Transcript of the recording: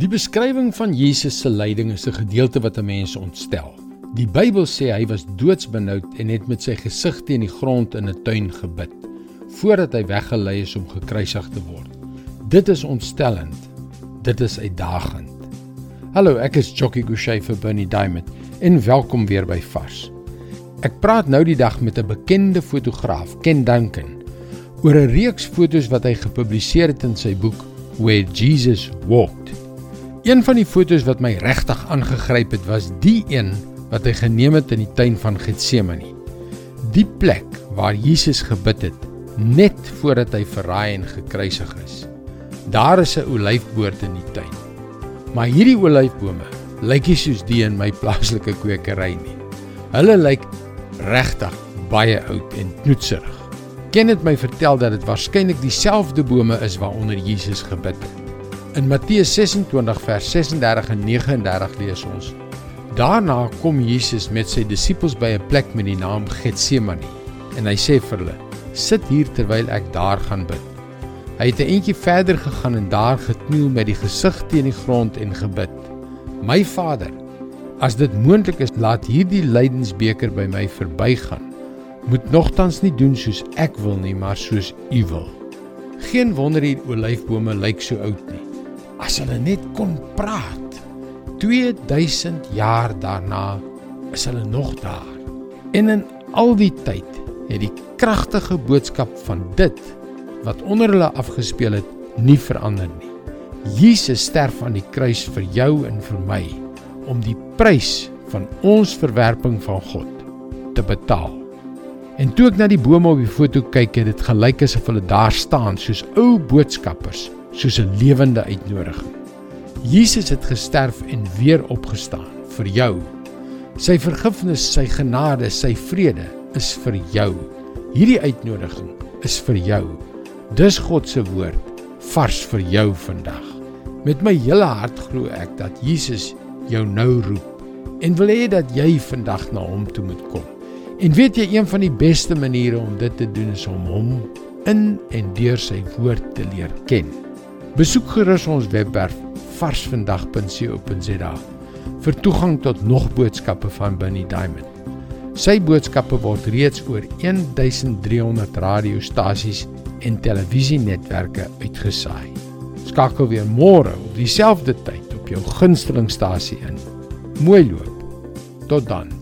Die beskrywing van Jesus se lyding is 'n gedeelte wat 'n mens ontstel. Die Bybel sê hy was doodsbenoud en het met sy gesig teen die grond in 'n tuin gebid voordat hy weggelei is om gekruisig te word. Dit is ontstellend. Dit is uitdagend. Hallo, ek is Jockey Gouchee vir Bernie Diamond en welkom weer by Vars. Ek praat nou die dag met 'n bekende fotograaf, Ken Duncan, oor 'n reeks fotos wat hy gepubliseer het in sy boek Where Jesus Walked. Een van die fotos wat my regtig aangegryp het, was die een wat hy geneem het in die tuin van Getsemane. Die plek waar Jesus gebid het net voordat hy verraai en gekruisig is. Daar is 'n olyfboord in die tuin. Maar hierdie olyfbome lyk nie soos die in my plaaslike kwekery nie. Hulle lyk regtig baie oud en knoetserig. Ken het my vertel dat dit waarskynlik dieselfde bome is waaronder Jesus gebid het. In Matteus 26 vers 36 en 39 lees ons: Daarna kom Jesus met sy disippels by 'n plek met die naam Getsemane en hy sê vir hulle: "Sit hier terwyl ek daar gaan bid." Hy het 'n entjie verder gegaan en daar gekniel met die gesig teen die grond en gebid: "My Vader, as dit moontlik is, laat hierdie lydensbeker by my verbygaan. Moet nogtans nie doen soos ek wil nie, maar soos U wil." Geen wonder hier olyfbome lyk so oud nie as hulle net kon praat. 2000 jaar daarna is hulle nog daar. En in al die tyd het die kragtige boodskap van dit wat onder hulle afgespeel het, nie verander nie. Jesus sterf aan die kruis vir jou en vir my om die prys van ons verwerping van God te betaal. En toe ek na die bome op die foto kyk, het dit gelyk asof hulle daar staan soos ou boodskappers soos 'n lewende uitnodiging. Jesus het gesterf en weer opgestaan vir jou. Sy vergifnis, sy genade, sy vrede is vir jou. Hierdie uitnodiging is vir jou. Dis God se woord vars vir jou vandag. Met my hele hart glo ek dat Jesus jou nou roep en wil hê dat jy vandag na hom toe moet kom. En weet jy een van die beste maniere om dit te doen is om hom in en deur sy woord te leer ken. Besoek gerus ons webwerf varsvandag.co.za vir toegang tot nog boodskappe van Bunny Diamond. Sy boodskappe word reeds oor 1300 radiostasies en televisienetwerke uitgesaai. Skakel weer môre op dieselfde tyd op jou gunstelingstasie in. Mooi loop. Tot dan.